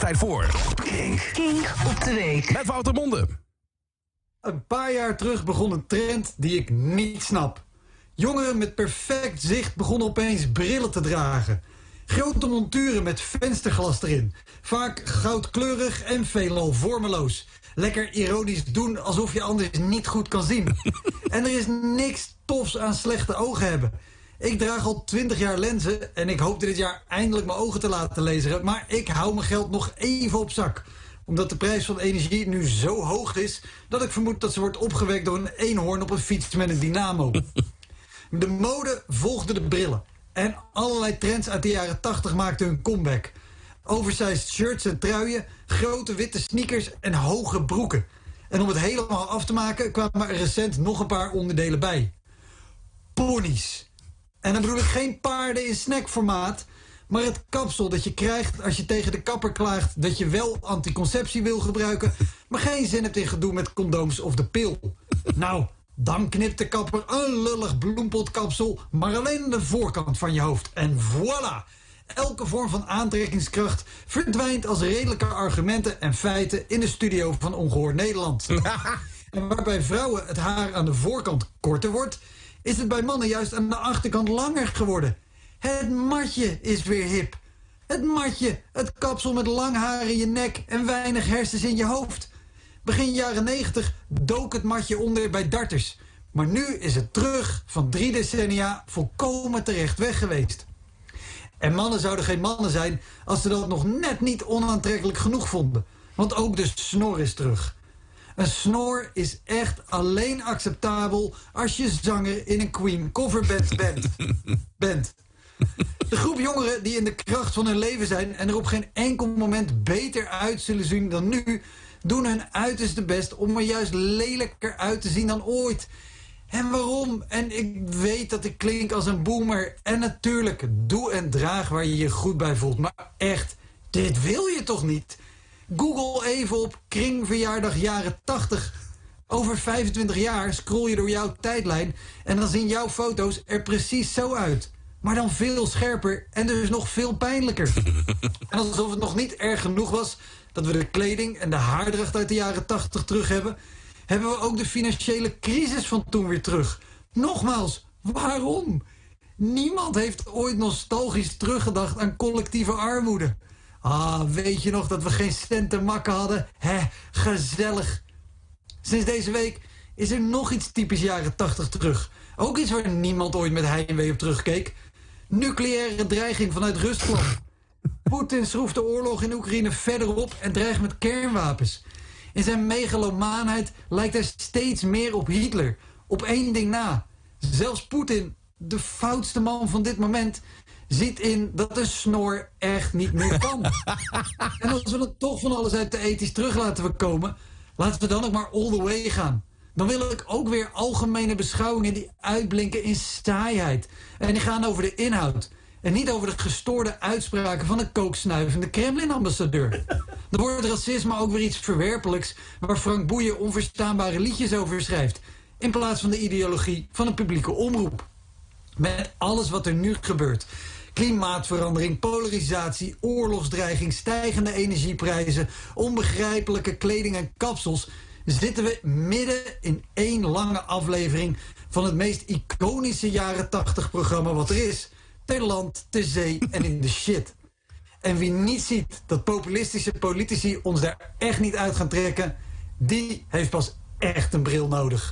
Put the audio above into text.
tijd voor... Kink. Kink op de week. Met Wouter Monde. Een paar jaar terug begon een trend die ik niet snap. Jongeren met perfect zicht begonnen opeens brillen te dragen. Grote monturen met vensterglas erin. Vaak goudkleurig en veelal vormeloos. Lekker ironisch doen alsof je anders niet goed kan zien. En er is niks tofs aan slechte ogen hebben. Ik draag al 20 jaar lenzen en ik hoopte dit jaar eindelijk mijn ogen te laten lezen. Maar ik hou mijn geld nog even op zak. Omdat de prijs van energie nu zo hoog is... dat ik vermoed dat ze wordt opgewekt door een eenhoorn op een fiets met een dynamo. De mode volgde de brillen. En allerlei trends uit de jaren 80 maakten hun comeback. Oversized shirts en truien, grote witte sneakers en hoge broeken. En om het helemaal af te maken kwamen er recent nog een paar onderdelen bij. Ponies. En dan bedoel ik geen paarden in snackformaat... maar het kapsel dat je krijgt als je tegen de kapper klaagt... dat je wel anticonceptie wil gebruiken... maar geen zin hebt in gedoe met condooms of de pil. Nou, dan knipt de kapper een lullig bloempotkapsel... maar alleen aan de voorkant van je hoofd. En voilà! Elke vorm van aantrekkingskracht verdwijnt als redelijke argumenten en feiten... in de studio van Ongehoord Nederland. en waarbij vrouwen het haar aan de voorkant korter wordt is het bij mannen juist aan de achterkant langer geworden. Het matje is weer hip. Het matje, het kapsel met lang haar in je nek en weinig hersens in je hoofd. Begin jaren 90 dook het matje onder bij darters. Maar nu is het terug van drie decennia volkomen terecht weg geweest. En mannen zouden geen mannen zijn als ze dat nog net niet onaantrekkelijk genoeg vonden. Want ook de snor is terug. Een snor is echt alleen acceptabel als je zanger in een Queen coverband bent. bent. De groep jongeren die in de kracht van hun leven zijn... en er op geen enkel moment beter uit zullen zien dan nu... doen hun uiterste best om er juist lelijker uit te zien dan ooit. En waarom? En ik weet dat ik klink als een boomer. En natuurlijk, doe en draag waar je je goed bij voelt. Maar echt, dit wil je toch niet? Google even op kringverjaardag jaren 80. Over 25 jaar scroll je door jouw tijdlijn... en dan zien jouw foto's er precies zo uit. Maar dan veel scherper en dus nog veel pijnlijker. en alsof het nog niet erg genoeg was... dat we de kleding en de haardracht uit de jaren 80 terug hebben... hebben we ook de financiële crisis van toen weer terug. Nogmaals, waarom? Niemand heeft ooit nostalgisch teruggedacht aan collectieve armoede... Ah, weet je nog dat we geen cent te makken hadden? Hé, gezellig. Sinds deze week is er nog iets typisch jaren 80 terug. Ook iets waar niemand ooit met heimwee op terugkeek. Nucleaire dreiging vanuit Rusland. Poetin schroeft de oorlog in Oekraïne verder op en dreigt met kernwapens. In zijn megalomaanheid lijkt hij steeds meer op Hitler. Op één ding na. Zelfs Poetin, de foutste man van dit moment ziet in dat de snor echt niet meer kan. en als we dan toch van alles uit de ethisch terug laten komen... laten we dan ook maar all the way gaan. Dan wil ik ook weer algemene beschouwingen die uitblinken in saaiheid. En die gaan over de inhoud. En niet over de gestoorde uitspraken van een kooksnuivende Kremlin-ambassadeur. Dan wordt racisme ook weer iets verwerpelijks... waar Frank Boeien onverstaanbare liedjes over schrijft... in plaats van de ideologie van een publieke omroep. Met alles wat er nu gebeurt Klimaatverandering, polarisatie, oorlogsdreiging, stijgende energieprijzen, onbegrijpelijke kleding en kapsels zitten we midden in één lange aflevering van het meest iconische jaren 80 programma wat er is. Ter land, ter zee en in de shit. En wie niet ziet dat populistische politici ons daar echt niet uit gaan trekken, die heeft pas echt een bril nodig.